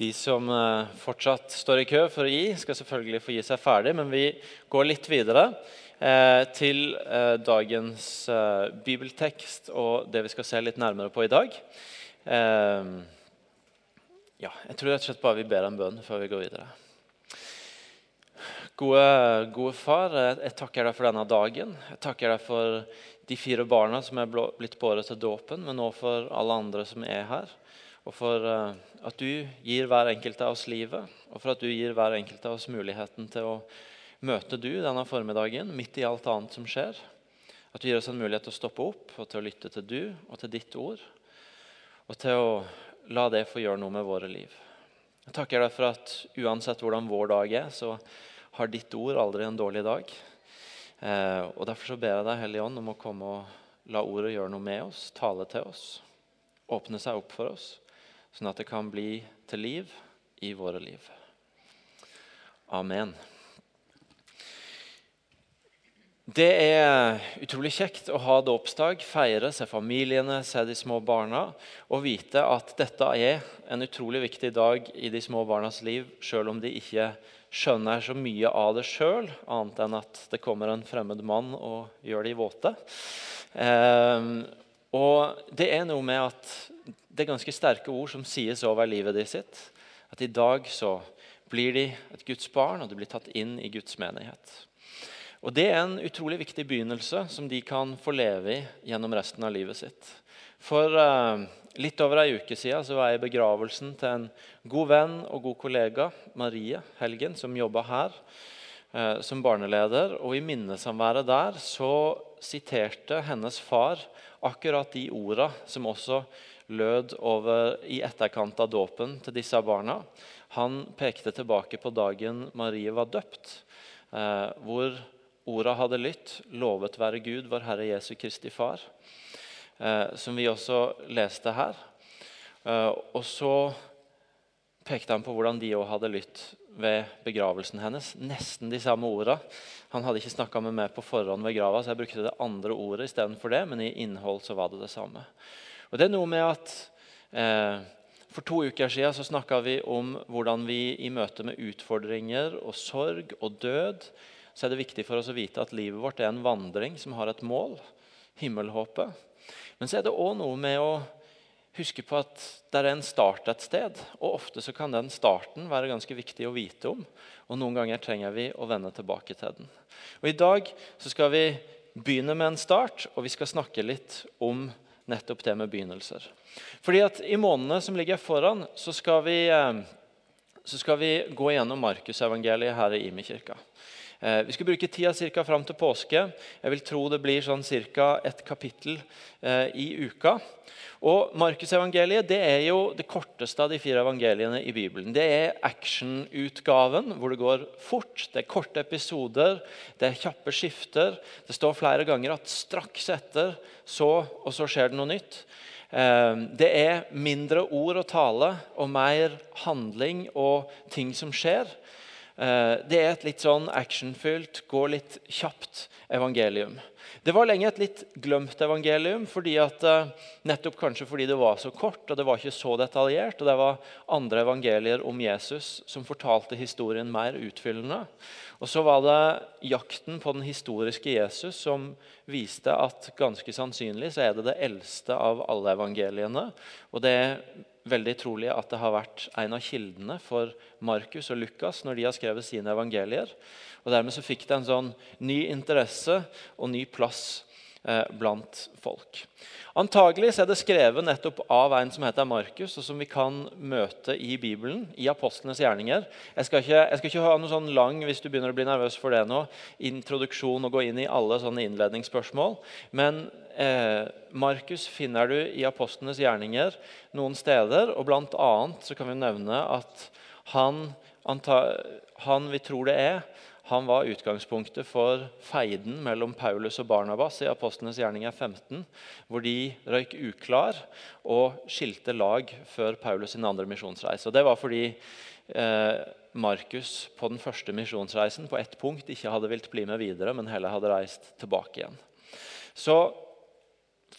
De som eh, fortsatt står i kø for å gi, skal selvfølgelig få gi seg ferdig, men vi går litt videre eh, til eh, dagens bibeltekst og det vi skal se litt nærmere på i dag. Ja, jeg tror rett og slett bare vi ber en bønn før vi går videre. Gode, gode far, jeg takker deg for denne dagen. Jeg takker deg for de fire barna som er blitt båret til dåpen, men også for alle andre som er her. Og for uh, at du gir hver enkelt av oss livet, og for at du gir hver enkelt av oss muligheten til å møte du denne formiddagen midt i alt annet som skjer. At du gir oss en mulighet til å stoppe opp og til å lytte til du og til ditt ord. Og til å la det få gjøre noe med våre liv. Jeg takker deg for at uansett hvordan vår dag er, så har ditt ord aldri en dårlig dag. Eh, og Derfor så ber jeg deg, Hellige Ånd, om å komme og la ordet gjøre noe med oss, tale til oss, åpne seg opp for oss sånn at det kan bli til liv i våre liv. Amen. Det er utrolig kjekt å ha dåpsdag, feire, se familiene, se de små barna og vite at dette er en utrolig viktig dag i de små barnas liv, selv om de ikke skjønner så mye av det sjøl, annet enn at det kommer en fremmed mann og gjør de våte. Eh, og det er noe med at det er ganske sterke ord som sies over livet de sitt. At i dag så blir de et Guds barn, og de blir tatt inn i Guds menighet. Og Det er en utrolig viktig begynnelse som de kan få leve i gjennom resten av livet sitt. For uh, litt over ei uke siden så var jeg i begravelsen til en god venn og god kollega, Marie Helgen, som jobba her uh, som barneleder. Og I minnesamværet der så siterte hennes far akkurat de orda som også lød over i etterkant av dåpen til disse barna. Han pekte tilbake på dagen Marie var døpt, eh, hvor orda hadde lytt 'Lovet være Gud, vår Herre Jesu Kristi Far', eh, som vi også leste her. Eh, og så pekte han på hvordan de òg hadde lytt ved begravelsen hennes. Nesten de samme orda. Han hadde ikke snakka med meg på forhånd ved grava, så jeg brukte det andre ordet istedenfor det, men i innhold så var det det samme. Og det er noe med at eh, For to uker siden så snakka vi om hvordan vi i møte med utfordringer og sorg og død så er det viktig for oss å vite at livet vårt er en vandring som har et mål, himmelhåpet. Men så er det òg noe med å huske på at det er en start et sted. Og ofte så kan den starten være ganske viktig å vite om. Og noen ganger trenger vi å vende tilbake til den. Og I dag så skal vi begynne med en start, og vi skal snakke litt om nettopp det med begynnelser. Fordi at I månedene som ligger foran, så skal vi, eh, så skal vi gå gjennom Markusevangeliet her i Imi kirka. Eh, vi skal bruke tida cirka fram til påske. Jeg vil tro det blir sånn ca. ett kapittel eh, i uka. Og Markusevangeliet det er jo det korteste av de fire evangeliene i Bibelen. Det er actionutgaven, hvor det går fort. Det er korte episoder, det er kjappe skifter. Det står flere ganger at straks etter så og så skjer det noe nytt. Eh, det er mindre ord å tale og mer handling og ting som skjer. Eh, det er et litt sånn actionfylt, går litt kjapt evangelium. Det var lenge et litt glemt evangelium, fordi at, eh, nettopp kanskje fordi det var så kort og det var ikke så detaljert. og Det var andre evangelier om Jesus som fortalte historien mer utfyllende. Og så var det jakten på den historiske Jesus som viste at ganske sannsynlig så er det det eldste av alle evangeliene. Og det veldig trolig at det har vært en av kildene for Markus og Lukas når de har skrevet sine evangelier. Og Dermed så fikk det en sånn ny interesse og ny plass blant folk. Antagelig er det skrevet nettopp av en som heter Markus, og som vi kan møte i Bibelen, i apostlenes gjerninger. Jeg skal ikke, jeg skal ikke ha noe sånn lang hvis du begynner å bli nervøs for det nå, introduksjon og gå inn i alle sånne innledningsspørsmål. Men eh, Markus finner du i apostlenes gjerninger noen steder. og Blant annet så kan vi nevne at han, han vi tror det er, han var utgangspunktet for feiden mellom Paulus og Barnabas i Apostlenes gjerninger 15, hvor de røyk uklar og skilte lag før Paulus sin andre misjonsreise. Og det var fordi eh, Markus på den første misjonsreisen på ett punkt ikke hadde vilt bli med videre, men heller hadde reist tilbake igjen. Så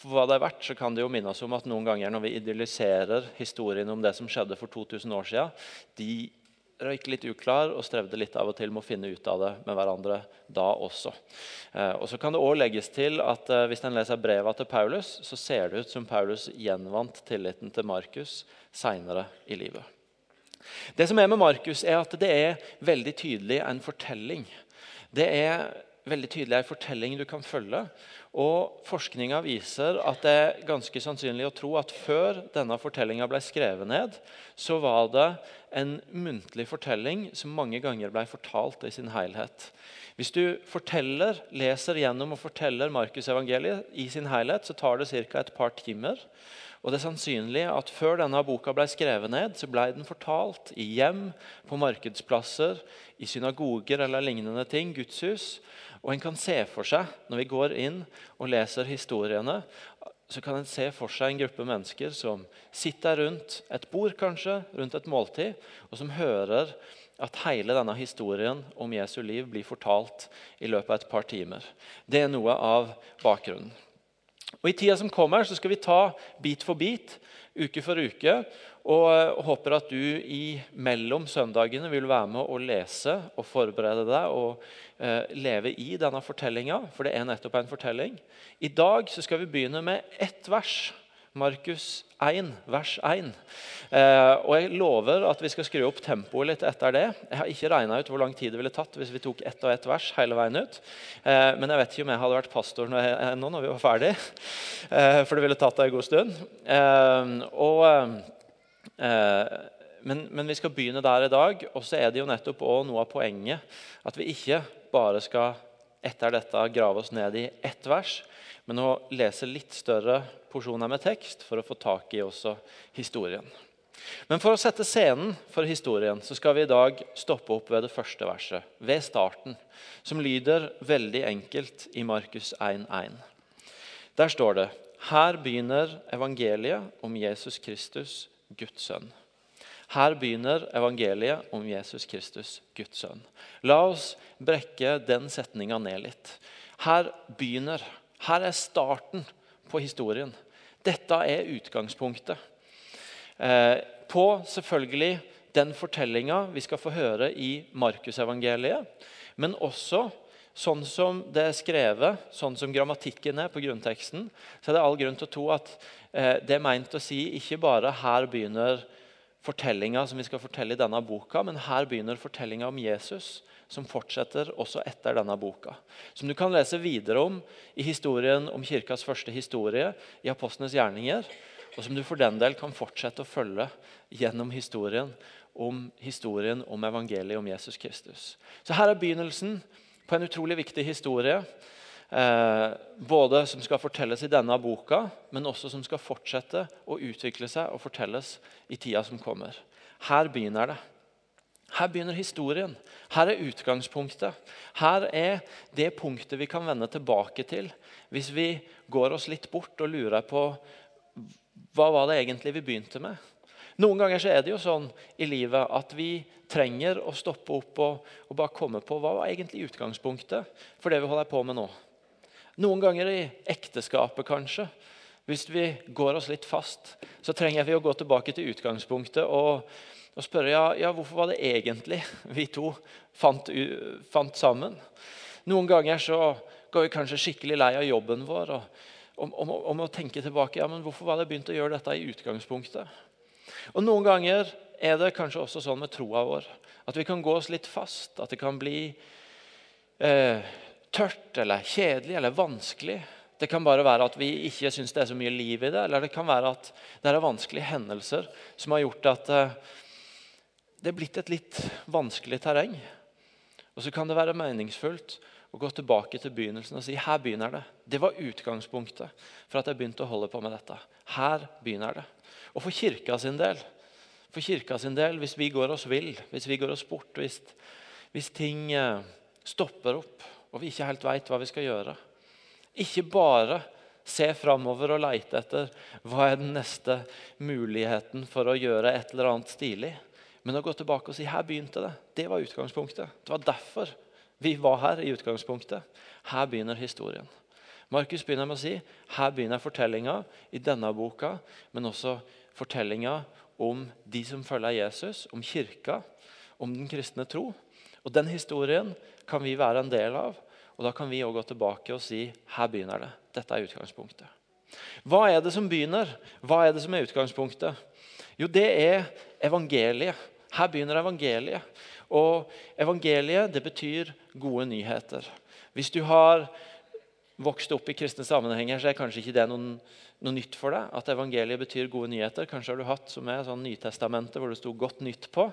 for hva det er verdt, så kan det jo minne oss om at noen ganger når vi idylliserer historien om det som skjedde for 2000 år siden, de røyk litt uklar og strevde litt av og til med å finne ut av det med hverandre da også. Eh, og så kan det også legges til at eh, Hvis en leser breva til Paulus, så ser det ut som Paulus gjenvant tilliten til Markus seinere i livet. Det som er med Markus, er at det er veldig tydelig en fortelling. Det er veldig tydelig en fortelling du kan følge. Og Forskninga viser at det er ganske sannsynlig å tro at før denne fortellinga ble skrevet ned, så var det en muntlig fortelling som mange ganger ble fortalt i sin helhet. Hvis du forteller, leser gjennom og forteller Markus evangeliet i sin helhet, så tar det ca. et par timer. Og det er sannsynlig at Før denne boka ble skrevet ned, så ble den fortalt i hjem, på markedsplasser, i synagoger eller lignende ting, gudshus. Og en kan se for seg, Når vi går inn og leser historiene, så kan en se for seg en gruppe mennesker som sitter rundt et bord, kanskje, rundt et måltid, og som hører at hele denne historien om Jesu liv blir fortalt i løpet av et par timer. Det er noe av bakgrunnen. Og I tida som kommer, så skal vi ta bit for bit, uke for uke. Og, og håper at du i mellom søndagene vil være med å lese og forberede deg og eh, leve i denne fortellinga, for det er nettopp en fortelling. I dag så skal vi begynne med ett vers Markus 1, vers 1. Eh, og Jeg lover at vi skal skru opp tempoet litt etter det. Jeg har ikke regna ut hvor lang tid det ville tatt hvis vi tok ett og ett vers hele veien ut. Eh, men jeg vet ikke om jeg hadde vært pastor ennå når vi var ferdig, eh, for det ville tatt en god stund. Eh, og, eh, men, men, vi skal begynne der i dag. Og så er det jo nettopp også noe av poenget at vi ikke bare skal etter dette grave oss ned i ett vers, men å lese litt større porsjoner med tekst for å få tak i også historien. Men for å sette scenen for historien så skal vi i dag stoppe opp ved det første verset, ved starten, som lyder veldig enkelt i Markus 1,1. Der står det her begynner evangeliet om Jesus Kristus, Guds sønn. Her begynner evangeliet om Jesus Kristus, Guds sønn. La oss brekke den setninga ned litt. Her begynner. Her er starten på historien. Dette er utgangspunktet. Eh, på selvfølgelig den fortellinga vi skal få høre i Markusevangeliet, men også sånn som det er skrevet, sånn som grammatikken er på grunnteksten, så er det all grunn til å tro at eh, det er meint å si ikke bare her begynner fortellinga som vi skal fortelle i denne boka, men her begynner fortellinga om Jesus som fortsetter også etter denne boka. Som du kan lese videre om i historien om kirkas første historie i Apostlenes gjerninger. Og som du for den del kan fortsette å følge gjennom historien om historien om evangeliet om Jesus Kristus. Så her er begynnelsen på en utrolig viktig historie. Eh, både som skal fortelles i denne boka, men også som skal fortsette å utvikle seg og fortelles i tida som kommer. Her begynner det. Her begynner historien. Her er utgangspunktet. Her er det punktet vi kan vende tilbake til hvis vi går oss litt bort og lurer på hva var det egentlig vi begynte med. Noen ganger så er det jo sånn i livet at vi trenger å stoppe opp og, og bare komme på hva var egentlig utgangspunktet for det vi holder på med nå. Noen ganger i ekteskapet, kanskje. Hvis vi går oss litt fast, så trenger vi å gå tilbake til utgangspunktet og og spørre ja, ja, hvorfor var det egentlig vi to fant, fant, sammen. Noen ganger så går vi kanskje skikkelig lei av jobben vår. og om, om, om, å tenke tilbake ja, men hvorfor var det begynt å gjøre dette i utgangspunktet. Og Noen ganger er det kanskje også sånn med troa vår at vi kan gå oss litt fast. At det kan bli eh, tørt eller kjedelig eller vanskelig. Det kan bare være at vi ikke syns det er så mye liv i det. Eller det kan være at det er vanskelige hendelser som har gjort at eh, det er blitt et litt vanskelig terreng. Og så kan det være meningsfullt å gå tilbake til begynnelsen og si her begynner det. Det var utgangspunktet for at jeg begynte å holde på med dette. Her begynner det. Og for kirka sin del, for kirka sin del hvis vi går oss vill, hvis vi går oss bort, hvis, hvis ting eh, stopper opp og vi ikke helt veit hva vi skal gjøre Ikke bare se framover og leite etter hva er den neste muligheten for å gjøre et eller annet stilig. Men å gå tilbake og si her begynte det, det var utgangspunktet. Det var derfor vi var her i utgangspunktet. Her begynner historien. Markus begynner med å si her begynner fortellinga i denne boka, men også fortellinga om de som følger Jesus, om kirka, om den kristne tro. Og Den historien kan vi være en del av, og da kan vi også gå tilbake og si her begynner det. Dette er utgangspunktet. Hva er det som begynner? Hva er det som er utgangspunktet? Jo, det er evangeliet. Her begynner evangeliet. Og evangeliet det betyr gode nyheter. Hvis du har vokst opp i kristne sammenhenger, så er kanskje ikke det noen, noe nytt for deg. At evangeliet betyr gode nyheter. Kanskje har du hatt som er sånn Nytestamentet hvor det sto 'godt nytt' på.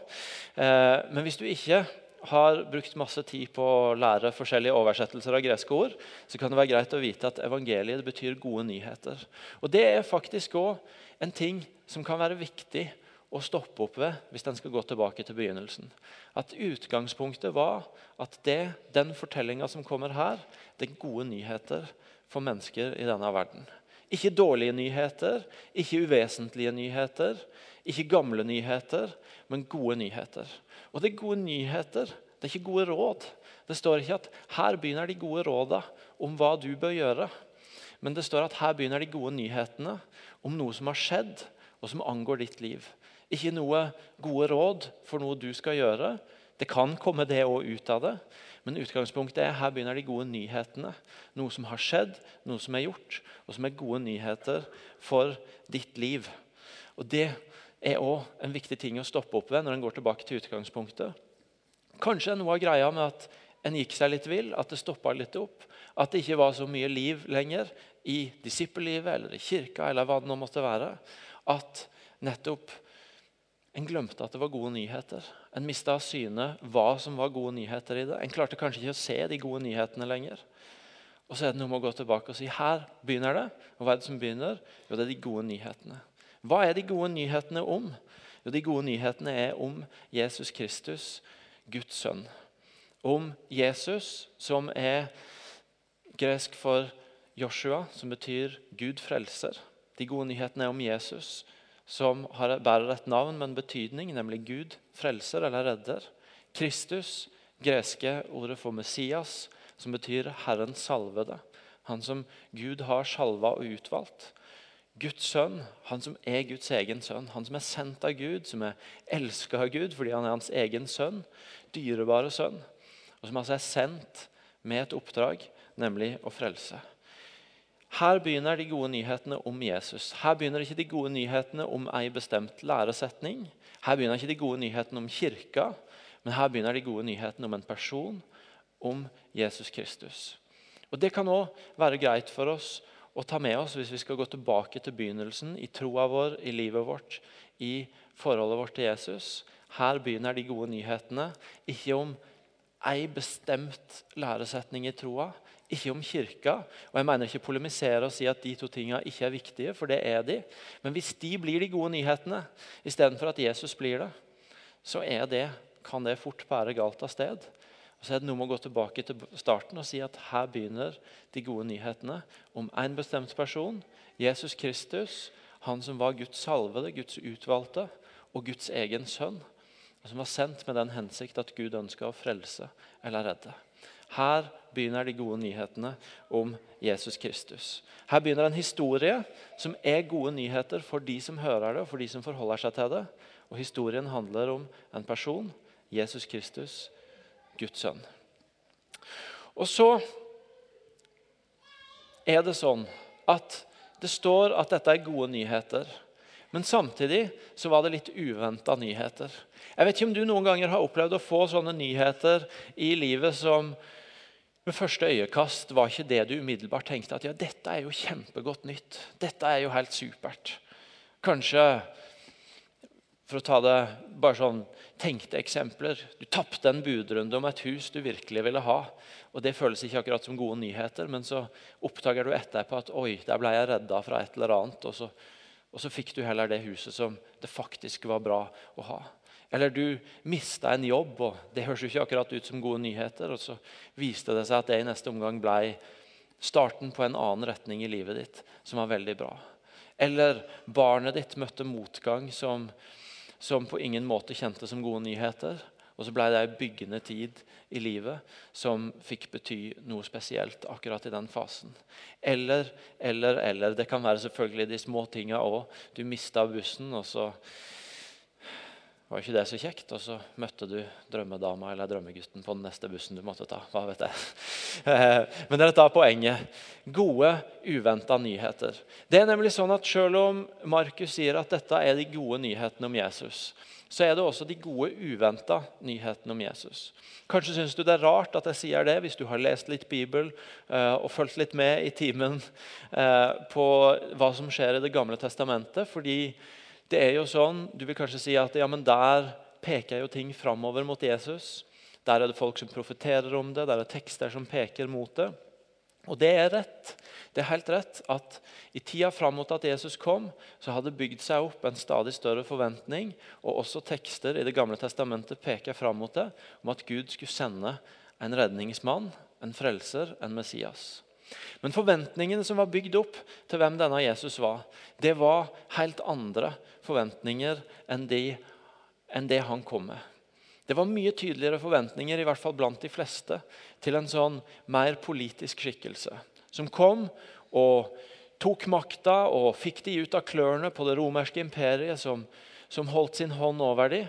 Eh, men hvis du ikke har brukt masse tid på å lære forskjellige oversettelser av greske ord, så kan det være greit å vite at evangeliet betyr gode nyheter. Og Det er faktisk òg en ting som kan være viktig å stoppe opp ved hvis en skal gå tilbake til begynnelsen. At Utgangspunktet var at det, den fortellinga som kommer her, det er gode nyheter for mennesker i denne verden. Ikke dårlige nyheter, ikke uvesentlige nyheter, ikke gamle nyheter, men gode nyheter. Og det er gode nyheter, det er ikke gode råd. Det står ikke at her begynner de gode råda om hva du bør gjøre. Men det står at her begynner de gode nyhetene om noe som har skjedd, og som angår ditt liv. Ikke noe gode råd for noe du skal gjøre. Det kan komme det òg ut av det. Men utgangspunktet er her begynner de gode nyhetene. Noe som har skjedd, noe som er gjort, og som er gode nyheter for ditt liv. Og Det er òg en viktig ting å stoppe opp ved når en går tilbake til utgangspunktet. Kanskje noe av greia med at en gikk seg litt vill, at det stoppa litt opp. At det ikke var så mye liv lenger i disippellivet eller i kirka. eller hva det nå måtte være, At nettopp en glemte at det var gode nyheter. En mista av syne hva som var gode nyheter i det. En klarte kanskje ikke å se de gode nyhetene lenger. Og så er det noe med å gå tilbake og si her begynner det. Og hva er det som begynner? Jo, det er de gode nyhetene. Hva er de gode nyhetene om? Jo, De gode nyhetene er om Jesus Kristus, Guds sønn. Om Jesus, som er gresk for Joshua, som betyr Gud frelser. De gode nyhetene er om Jesus, som bærer et navn med en betydning, nemlig Gud, frelser eller redder. Kristus, greske ordet for Messias, som betyr Herren salvede. Han som Gud har salva og utvalgt. Guds sønn, han som er Guds egen sønn. Han som er sendt av Gud, som er elska av Gud fordi han er hans egen sønn. Dyrebare sønn. Og som altså er sendt med et oppdrag, nemlig å frelse. Her begynner de gode nyhetene om Jesus. Her begynner ikke de gode nyhetene om ei bestemt læresetning. Her begynner ikke de gode nyhetene om kirka, men her begynner de gode nyhetene om en person, om Jesus Kristus. Og Det kan òg være greit for oss å ta med oss hvis vi skal gå tilbake til begynnelsen i troa vår, i livet vårt, i forholdet vårt til Jesus. Her begynner de gode nyhetene. Ikke om ei bestemt læresetning i troa, ikke om kirka. Og Jeg mener ikke polemisere og si at de to tingene ikke er viktige, for det er de. Men hvis de blir de gode nyhetene istedenfor at Jesus blir det, så det, kan det fort bære galt av sted. Og så er det noe med å gå tilbake til starten og si at her begynner de gode nyhetene om en bestemt person, Jesus Kristus, han som var Guds salvede, Guds utvalgte og Guds egen sønn. Som var sendt med den hensikt at Gud ønska å frelse eller redde. Her begynner de gode nyhetene om Jesus Kristus. Her begynner en historie som er gode nyheter for de som hører det, og for de som forholder seg til det. Og Historien handler om en person, Jesus Kristus, Guds sønn. Og så er det sånn at det står at dette er gode nyheter. Men samtidig så var det litt uventa nyheter. Jeg vet ikke om du noen ganger har opplevd å få sånne nyheter i livet som ved første øyekast var ikke det du umiddelbart tenkte at ja, dette er jo kjempegodt nytt. Dette er jo helt supert. Kanskje, for å ta det bare sånn tenkte eksempler Du tapte en budrunde om et hus du virkelig ville ha. og Det føles ikke akkurat som gode nyheter, men så oppdager du etterpå at oi, der ble jeg redda fra et eller annet. Og så, og så fikk du heller det huset som det faktisk var bra å ha. Eller du mista en jobb, og det høres jo ikke akkurat ut som gode nyheter. Og så viste det seg at det i neste omgang ble starten på en annen retning i livet ditt som var veldig bra. Eller barnet ditt møtte motgang som, som på ingen måte kjente som gode nyheter. Og så ble det ei byggende tid i livet som fikk bety noe spesielt akkurat i den fasen. Eller, eller, eller. Det kan være selvfølgelig de små tinga òg. Du mista bussen, og så var ikke det så kjekt. Og så møtte du drømmedama eller drømmegutten på den neste bussen du måtte ta. hva vet jeg. Eh, men dere tar poenget. Gode, uventa nyheter. Det er nemlig sånn at Selv om Markus sier at dette er de gode nyhetene om Jesus, så er det også de gode, uventa nyhetene om Jesus. Kanskje syns du det er rart at jeg sier det, hvis du har lest litt Bibel uh, og fulgt litt med i timen uh, på hva som skjer i Det gamle testamentet. fordi det er jo sånn, Du vil kanskje si at ja, men der peker jo ting framover mot Jesus. Der er det folk som profeterer om det, der er tekster som peker mot det. Og det er rett. Det er helt rett at i tida fram mot at Jesus kom, så hadde bygd seg opp en stadig større forventning, og også tekster i Det gamle testamentet peker fram mot det, om at Gud skulle sende en redningsmann, en frelser, en Messias. Men forventningene som var bygd opp til hvem denne Jesus var, det var helt andre forventninger enn, de, enn det han kom med. Det var mye tydeligere forventninger i hvert fall blant de fleste, til en sånn mer politisk skikkelse. Som kom og tok makta og fikk de ut av klørne på det romerske imperiet, som, som holdt sin hånd over dem,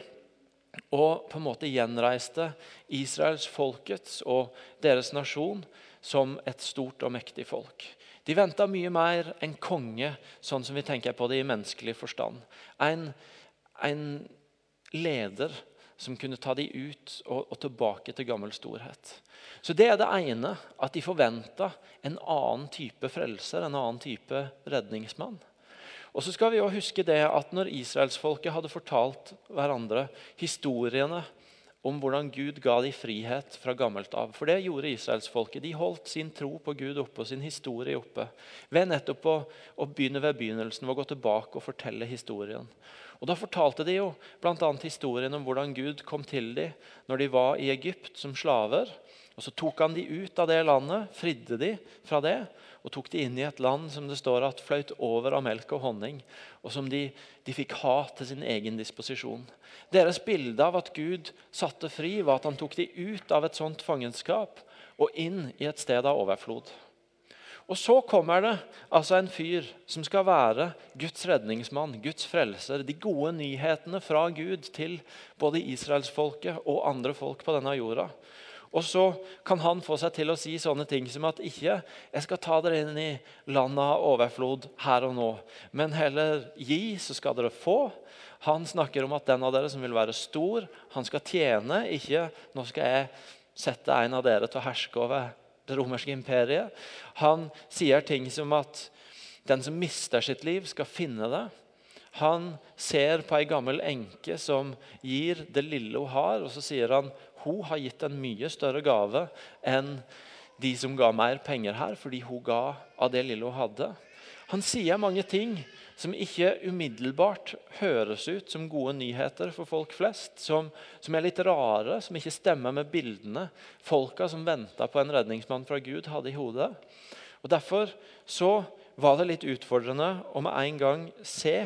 og på en måte gjenreiste Israels folkets og deres nasjon som et stort og mektig folk. De venta mye mer en konge, sånn som vi tenker på det i menneskelig forstand. En, en leder som kunne ta de ut og, og, tilbake til gammel storhet. Så Det er det ene, at de forventa en annen type frelser, en annen type redningsmann. Og så skal vi også huske det at Når israelsfolket hadde fortalt hverandre historiene om hvordan Gud ga dem frihet fra gammelt av. For det gjorde israelsfolket. De holdt sin tro på Gud oppe og sin historie oppe ved nettopp å, å begynne ved begynnelsen å gå tilbake og fortelle historien. Og Da fortalte de jo bl.a. historien om hvordan Gud kom til dem når de var i Egypt som slaver. Og Så tok han de ut av det landet, fridde de fra det og tok de inn i et land som det står at fløyt over av melk og honning, og som de, de fikk ha til sin egen disposisjon. Deres bilde av at Gud satte fri, var at han tok de ut av et sånt fangenskap og inn i et sted av overflod. Og Så kommer det altså en fyr som skal være Guds redningsmann, Guds frelser. De gode nyhetene fra Gud til både israelsfolket og andre folk på denne jorda. Og så kan han få seg til å si sånne ting som at ikke jeg skal ta dere inn i landet av overflod her og nå, men heller gi, så skal dere få. Han snakker om at den av dere som vil være stor, han skal tjene. Ikke nå skal jeg sette en av dere til å herske over det romerske imperiet. Han sier ting som at den som mister sitt liv, skal finne det. Han ser på ei gammel enke som gir det lille hun har, og så sier han hun har gitt en mye større gave enn de som ga mer penger her, fordi hun ga av det lille hun hadde. Han sier mange ting som ikke umiddelbart høres ut som gode nyheter for folk flest. Som, som er litt rare, som ikke stemmer med bildene folka som venta på en redningsmann fra Gud, hadde i hodet. Og Derfor så var det litt utfordrende å med en gang se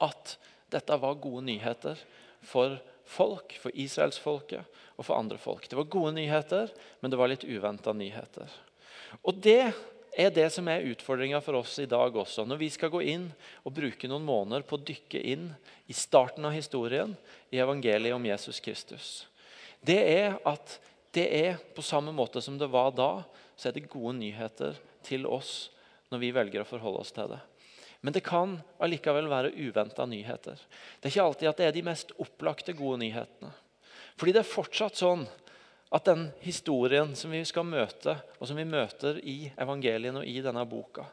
at dette var gode nyheter for folk, for israelsfolket og for andre folk. Det var gode nyheter, men det var litt uventa nyheter. Og det er det som er utfordringa for oss i dag også. Når vi skal gå inn og bruke noen måneder på å dykke inn i starten av historien i evangeliet om Jesus Kristus. Det er at det er på samme måte som det var da, så er det gode nyheter til oss når vi velger å forholde oss til det. Men det kan allikevel være uventa nyheter. Det er ikke alltid at det er de mest opplagte gode nyhetene. Fordi det er fortsatt sånn at den historien som vi skal møte, og som vi møter i evangelien og i denne boka,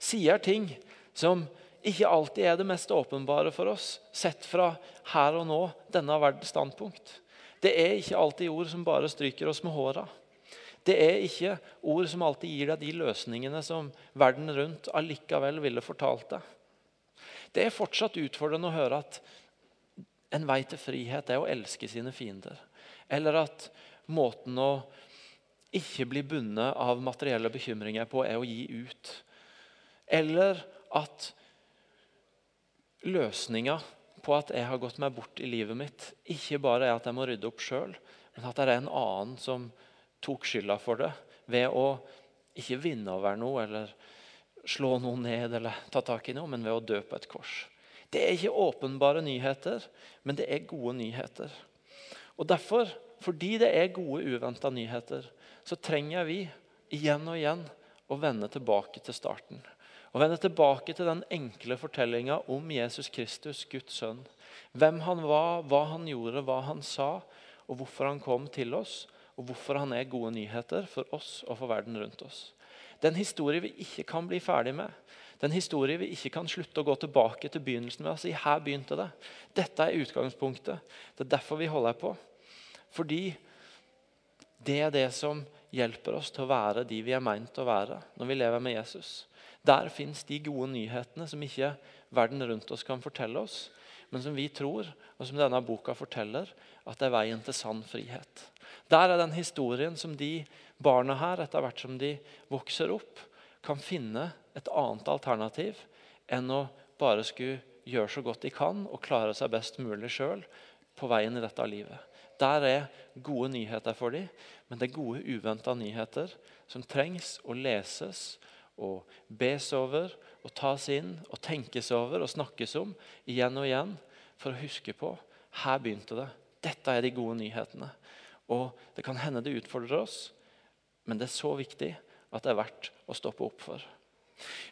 sier ting som ikke alltid er det mest åpenbare for oss, sett fra her og nå, denne verdens standpunkt. Det er ikke alltid ord som bare stryker oss med håra. Det er ikke ord som alltid gir deg de løsningene som verden rundt allikevel ville fortalt deg. Det er fortsatt utfordrende å høre at en vei til frihet er å elske sine fiender. Eller at måten å ikke bli bundet av materielle bekymringer på, er å gi ut. Eller at løsninga på at jeg har gått meg bort i livet mitt, ikke bare er at jeg må rydde opp sjøl, men at det er en annen som tok skylda for det ved å ikke vinne over noe eller slå noe ned eller ta tak i noe, men ved å dø på et kors. Det er ikke åpenbare nyheter, men det er gode nyheter. Og Derfor, fordi det er gode, uventa nyheter, så trenger vi igjen og igjen å vende tilbake til starten. Å vende tilbake til den enkle fortellinga om Jesus Kristus, Guds sønn. Hvem han var, hva han gjorde, hva han sa, og hvorfor han kom til oss. Og hvorfor han er gode nyheter for oss og for verden rundt oss. Det er en historie vi ikke kan bli ferdig med. Det er en historie vi ikke kan slutte å gå tilbake til begynnelsen med og si her begynte det. Dette er utgangspunktet. Det er derfor vi holder på. Fordi det er det som hjelper oss til å være de vi er meint å være når vi lever med Jesus. Der fins de gode nyhetene som ikke verden rundt oss kan fortelle oss, men som vi tror, og som denne boka forteller, at det er veien til sann frihet. Der er den historien som de barna her, etter hvert som de vokser opp, kan finne et annet alternativ enn å bare skulle gjøre så godt de kan og klare seg best mulig sjøl på veien i dette livet. Der er gode nyheter for dem, men det er gode, uventa nyheter som trengs å leses og bes over og tas inn og tenkes over og snakkes om igjen og igjen for å huske på her begynte det. Dette er de gode nyhetene. Og Det kan hende det utfordrer oss, men det er så viktig at det er verdt å stoppe opp for.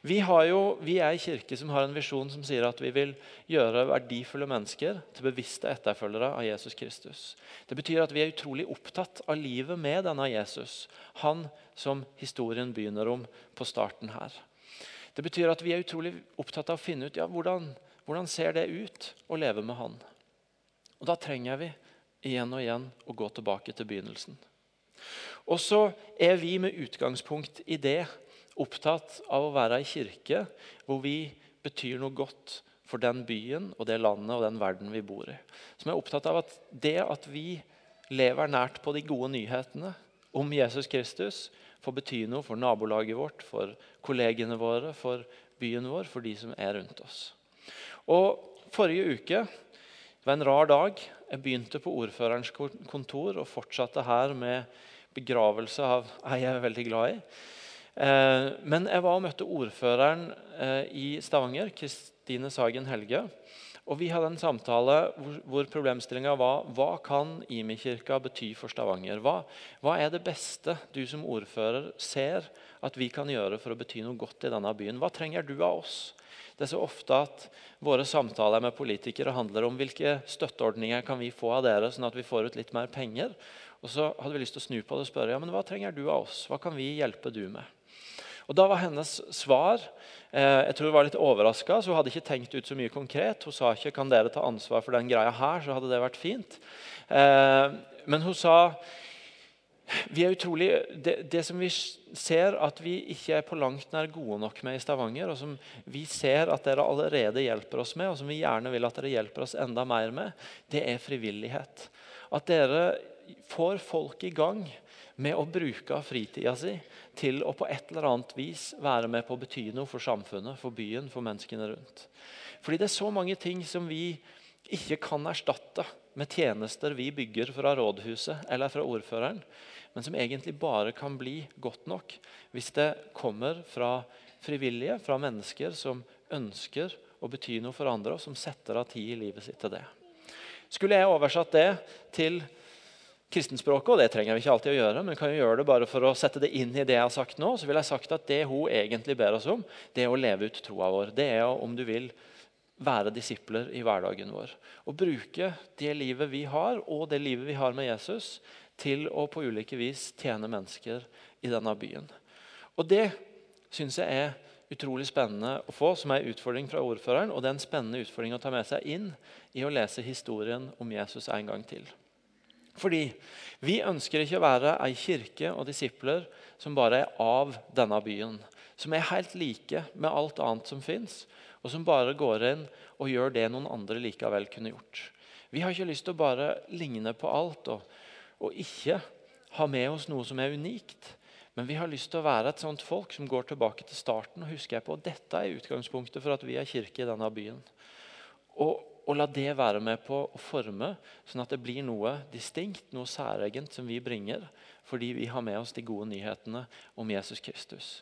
Vi, jo, vi er en kirke som har en visjon som sier at vi vil gjøre verdifulle mennesker til bevisste etterfølgere av Jesus Kristus. Det betyr at vi er utrolig opptatt av livet med denne Jesus. Han som historien begynner om på starten her. Det betyr at vi er utrolig opptatt av å finne ut ja, hvordan, hvordan ser det ut å leve med han. Og Da trenger vi igjen og igjen og gå tilbake til begynnelsen. Og så er vi med utgangspunkt i det opptatt av å være ei kirke hvor vi betyr noe godt for den byen og det landet og den verden vi bor i. Som er opptatt av at det at vi lever nært på de gode nyhetene om Jesus Kristus, får bety noe for nabolaget vårt, for kollegene våre, for byen vår, for de som er rundt oss. Og Forrige uke det var en rar dag. Jeg begynte på ordførerens kontor og fortsatte her med begravelse av ei jeg er veldig glad i. Eh, men jeg var og møtte ordføreren eh, i Stavanger, Kristine Sagen Helge. Og Vi hadde en samtale hvor, hvor problemstillinga var hva kan Imi-kirka bety for Stavanger. Hva, hva, er det beste du som ordfører ser at vi kan gjøre for å bety noe godt i denne byen? Hva trenger du av oss? Det er så ofte at våre samtaler med politikere handler om hvilke støtteordninger kan vi få av dere, sånn at vi får ut litt mer penger. Og så hadde vi lyst til å snu på det og spørre ja, men hva trenger du av oss. Hva kan vi hjelpe du med? Og Da var hennes svar eh, jeg tror hun var litt overraska. Hun hadde ikke tenkt ut så mye konkret. Hun sa ikke kan dere ta ansvar for den greia her, så hadde det vært fint. Eh, men hun sa vi er utrolig, det, det, som vi ser at vi ikke er på langt nær gode nok med i Stavanger, og som vi ser at dere allerede hjelper oss med, og som vi gjerne vil at dere hjelper oss enda mer med, det er frivillighet. At dere får folk i gang med å bruke fritida si til å på et eller annet vis være med på å bety noe for samfunnet, for byen, for menneskene rundt. Fordi det er så mange ting som vi ikke kan erstatte med tjenester vi bygger fra rådhuset eller fra ordføreren men som egentlig bare kan bli godt nok hvis det kommer fra frivillige, fra mennesker som ønsker å bety noe for andre, og som setter av tid i livet sitt til det. Skulle jeg oversatt det til kristenspråket, og det trenger vi ikke alltid å gjøre, men kan jo gjøre det bare for å sette det inn i det jeg har sagt nå, så vil jeg sagt at det hun egentlig ber oss om, det er å leve ut troa vår. Det er om du vil være disipler i hverdagen vår. Å bruke det livet vi har, og det livet vi har med Jesus, til å på ulike vis tjene mennesker i denne byen. Og Det syns jeg er utrolig spennende å få, som er en utfordring fra ordføreren. Og det er en spennende utfordring å ta med seg inn i å lese historien om Jesus en gang til. Fordi vi ønsker ikke å være ei kirke og disipler som bare er av denne byen. Som er helt like med alt annet som fins, og som bare går inn og gjør det noen andre likevel kunne gjort. Vi har ikke lyst til å bare ligne på alt og og ikke ha med oss noe som er unikt. Men vi har lyst til å være et sånt folk som går tilbake til starten og husker på at dette er utgangspunktet for at vi er kirke i denne byen. Og og la det være med på å forme, sånn at det blir noe distinkt, noe særegent som vi bringer, fordi vi har med oss de gode nyhetene om Jesus Kristus.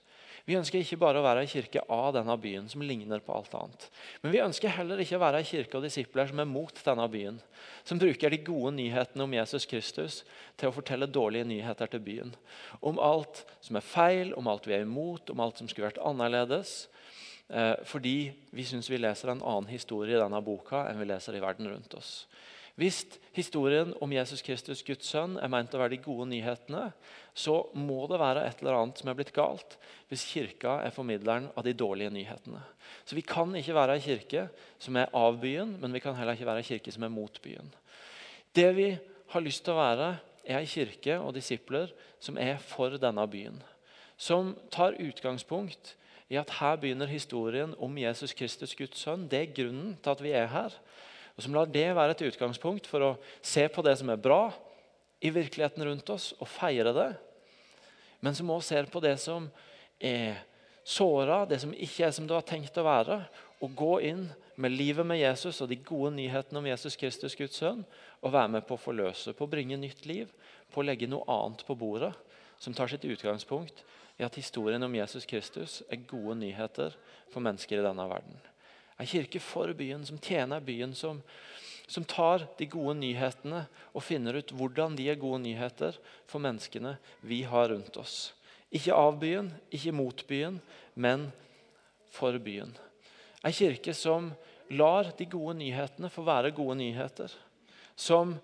Vi ønsker ikke bare å være ei kirke av denne byen som ligner på alt annet. Men vi ønsker heller ikke å være ei kirke og disipler som er mot denne byen. Som bruker de gode nyhetene om Jesus Kristus til å fortelle dårlige nyheter til byen. Om alt som er feil, om alt vi er imot, om alt som skulle vært annerledes. Eh, fordi vi syns vi leser en annen historie i denne boka enn vi leser i verden rundt oss. Hvis historien om Jesus Kristus, Guds sønn, er meint å være de gode nyhetene, så må det være et eller annet som er blitt galt hvis kirka er formidleren av de dårlige nyhetene. Så Vi kan ikke være ei kirke som er av byen, men vi kan heller ikke være ei kirke som er mot byen. Det vi har lyst til å være, er ei kirke og disipler som er for denne byen. Som tar utgangspunkt i at her begynner historien om Jesus Kristus, Guds sønn. Det er grunnen til at vi er her og som lar det være et utgangspunkt for å se på det som er bra i virkeligheten rundt oss, og feire det. Men som også ser på det som er såra, det som ikke er som det var tenkt å være. Og gå inn med livet med Jesus og de gode nyhetene om Jesus Kristus, Guds sønn, og være med på å forløse, på å bringe nytt liv, på å legge noe annet på bordet som tar sitt utgangspunkt i at historien om Jesus Kristus er gode nyheter for mennesker i denne verden. En kirke for byen, som tjener byen, som, som tar de gode nyhetene og finner ut hvordan de er gode nyheter for menneskene vi har rundt oss. Ikke av byen, ikke mot byen, men for byen. En kirke som lar de gode nyhetene få være gode nyheter. Som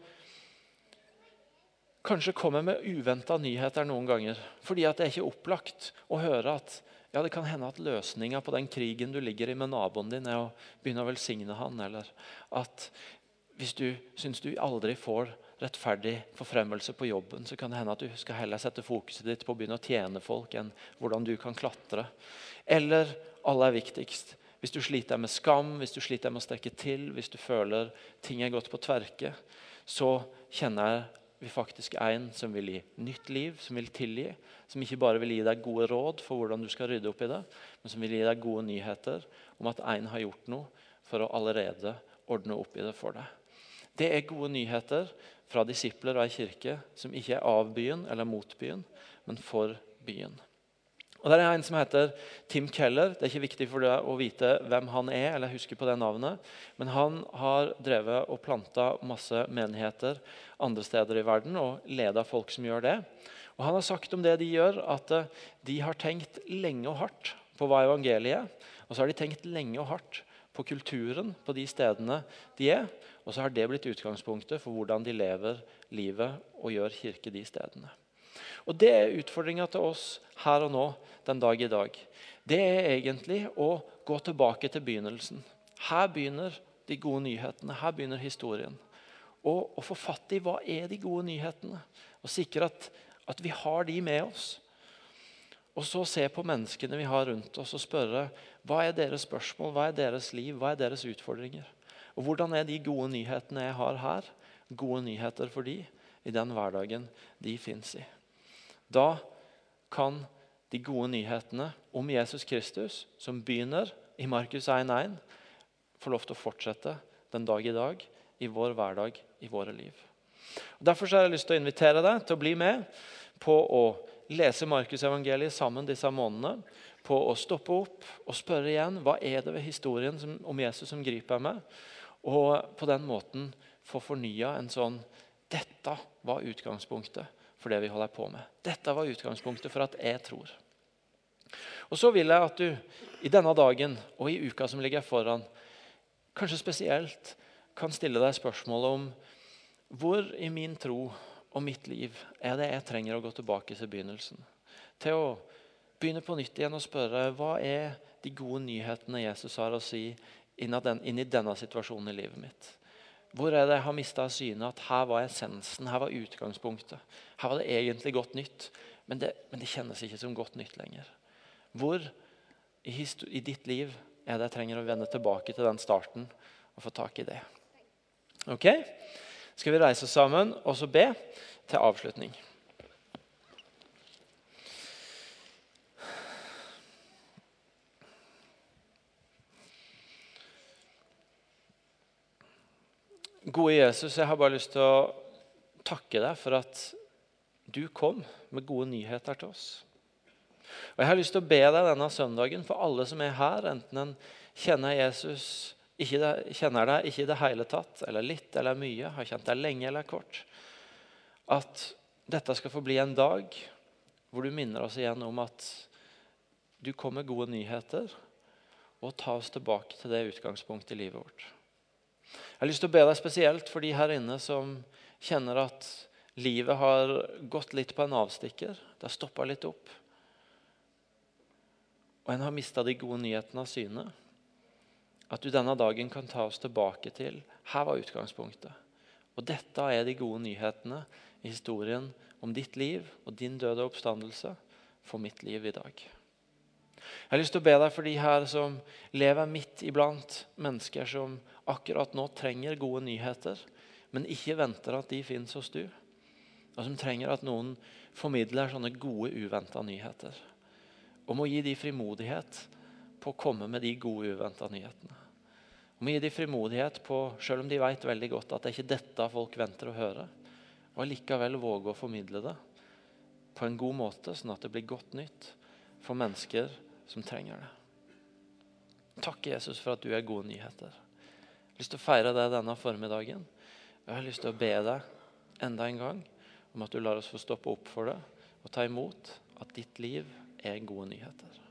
kanskje kommer med uventa nyheter noen ganger. Fordi at det er ikke opplagt å høre at ja, Det kan hende at løsninga på den krigen du ligger i med naboen din, er å begynne å velsigne han, eller at hvis du syns du aldri får rettferdig forfremmelse på jobben, så kan det hende at du skal heller sette fokuset ditt på å begynne å tjene folk enn hvordan du kan klatre. Eller, aller viktigst, hvis du sliter med skam, hvis du sliter med å strekke til, hvis du føler ting er gått på tverke, så kjenner jeg vi faktisk en som vil gi nytt liv, som vil tilgi. Som ikke bare vil gi deg gode råd for hvordan du skal rydde opp i det, men som vil gi deg gode nyheter om at en har gjort noe for å allerede ordne opp i det for deg. Det er gode nyheter fra disipler og ei kirke som ikke er av byen eller mot byen, men for byen. Og Der er en som heter Tim Keller. Det er ikke viktig for deg å vite hvem han er, eller huske på det navnet, men han har drevet og planta masse menigheter andre steder i verden og leda folk som gjør det. Og Han har sagt om det de gjør, at eh, de har tenkt lenge og hardt på hva evangeliet er. Og så har de tenkt lenge og hardt på kulturen på de stedene de er. Og så har det blitt utgangspunktet for hvordan de lever livet og gjør kirke de stedene. Og Det er utfordringa til oss her og nå den dag i dag. Det er egentlig å gå tilbake til begynnelsen. Her begynner de gode nyhetene. Her begynner historien. Og å få fatt i hva er de gode nyhetene, og sikre at, at vi har de med oss. Og så se på menneskene vi har rundt oss og spørre hva er deres spørsmål, hva er deres liv, hva er deres utfordringer. Og Hvordan er de gode nyhetene jeg har her, gode nyheter for de i den hverdagen de fins i. Da kan de gode nyhetene om Jesus Kristus, som begynner i Markus 1,1, få lov til å fortsette den dag i dag i vår hverdag, i våre liv. Og derfor har jeg lyst til å invitere deg til å bli med på å lese Markusevangeliet sammen disse månedene. På å stoppe opp og spørre igjen hva er det ved historien som, om Jesus som griper meg. Og på den måten få fornya en sånn Dette var utgangspunktet for det vi holder på med. Dette var utgangspunktet for at jeg tror. Og Så vil jeg at du i denne dagen og i uka som ligger foran, kanskje spesielt kan stille deg spørsmålet om hvor i min tro og mitt liv er det jeg trenger å gå tilbake til begynnelsen. Til å begynne på nytt igjen og spørre hva er de gode nyhetene Jesus har å si inn i denne situasjonen i livet mitt. Hvor er det jeg har mista synet at her var essensen, her var utgangspunktet. Her var det egentlig godt nytt, men det, men det kjennes ikke som godt nytt lenger. Hvor i, i, ditt liv er det jeg trenger å vende tilbake til den starten og få tak i det? Ok? Skal vi reise oss sammen og så be til avslutning? Gode Jesus, jeg har bare lyst til å takke deg for at du kom med gode nyheter til oss. Og Jeg har lyst til å be deg denne søndagen for alle som er her, enten en kjenner Jesus, ikke det, kjenner deg ikke i det hele tatt, eller litt eller mye, har kjent deg lenge eller kort, at dette skal få bli en dag hvor du minner oss igjen om at du kom med gode nyheter, og ta oss tilbake til det utgangspunktet i livet vårt. Jeg har lyst til å be deg spesielt for de her inne som kjenner at livet har gått litt på en avstikker. Det har stoppa litt opp. Og en har mista de gode nyhetene av syne. At du denne dagen kan ta oss tilbake til her var utgangspunktet. Og dette er de gode nyhetene i historien om ditt liv og din døde oppstandelse for mitt liv i dag. Jeg har lyst til å be deg for de her som lever midt iblant mennesker som akkurat nå trenger gode nyheter, men ikke venter at de finnes hos du. Og som trenger at noen formidler sånne gode, uventa nyheter. Og må gi de frimodighet på å komme med de gode, uventa nyhetene. Og må gi de frimodighet på, selv om de vet veldig godt at det er ikke dette folk venter å høre, og allikevel våge å formidle det på en god måte, sånn at det blir godt nytt for mennesker som trenger det. Takk, Jesus, for at du er gode nyheter. Jeg har lyst til å feire deg denne formiddagen. Jeg har lyst til å be deg enda en gang om at du lar oss få stoppe opp for det og ta imot at ditt liv er gode nyheter.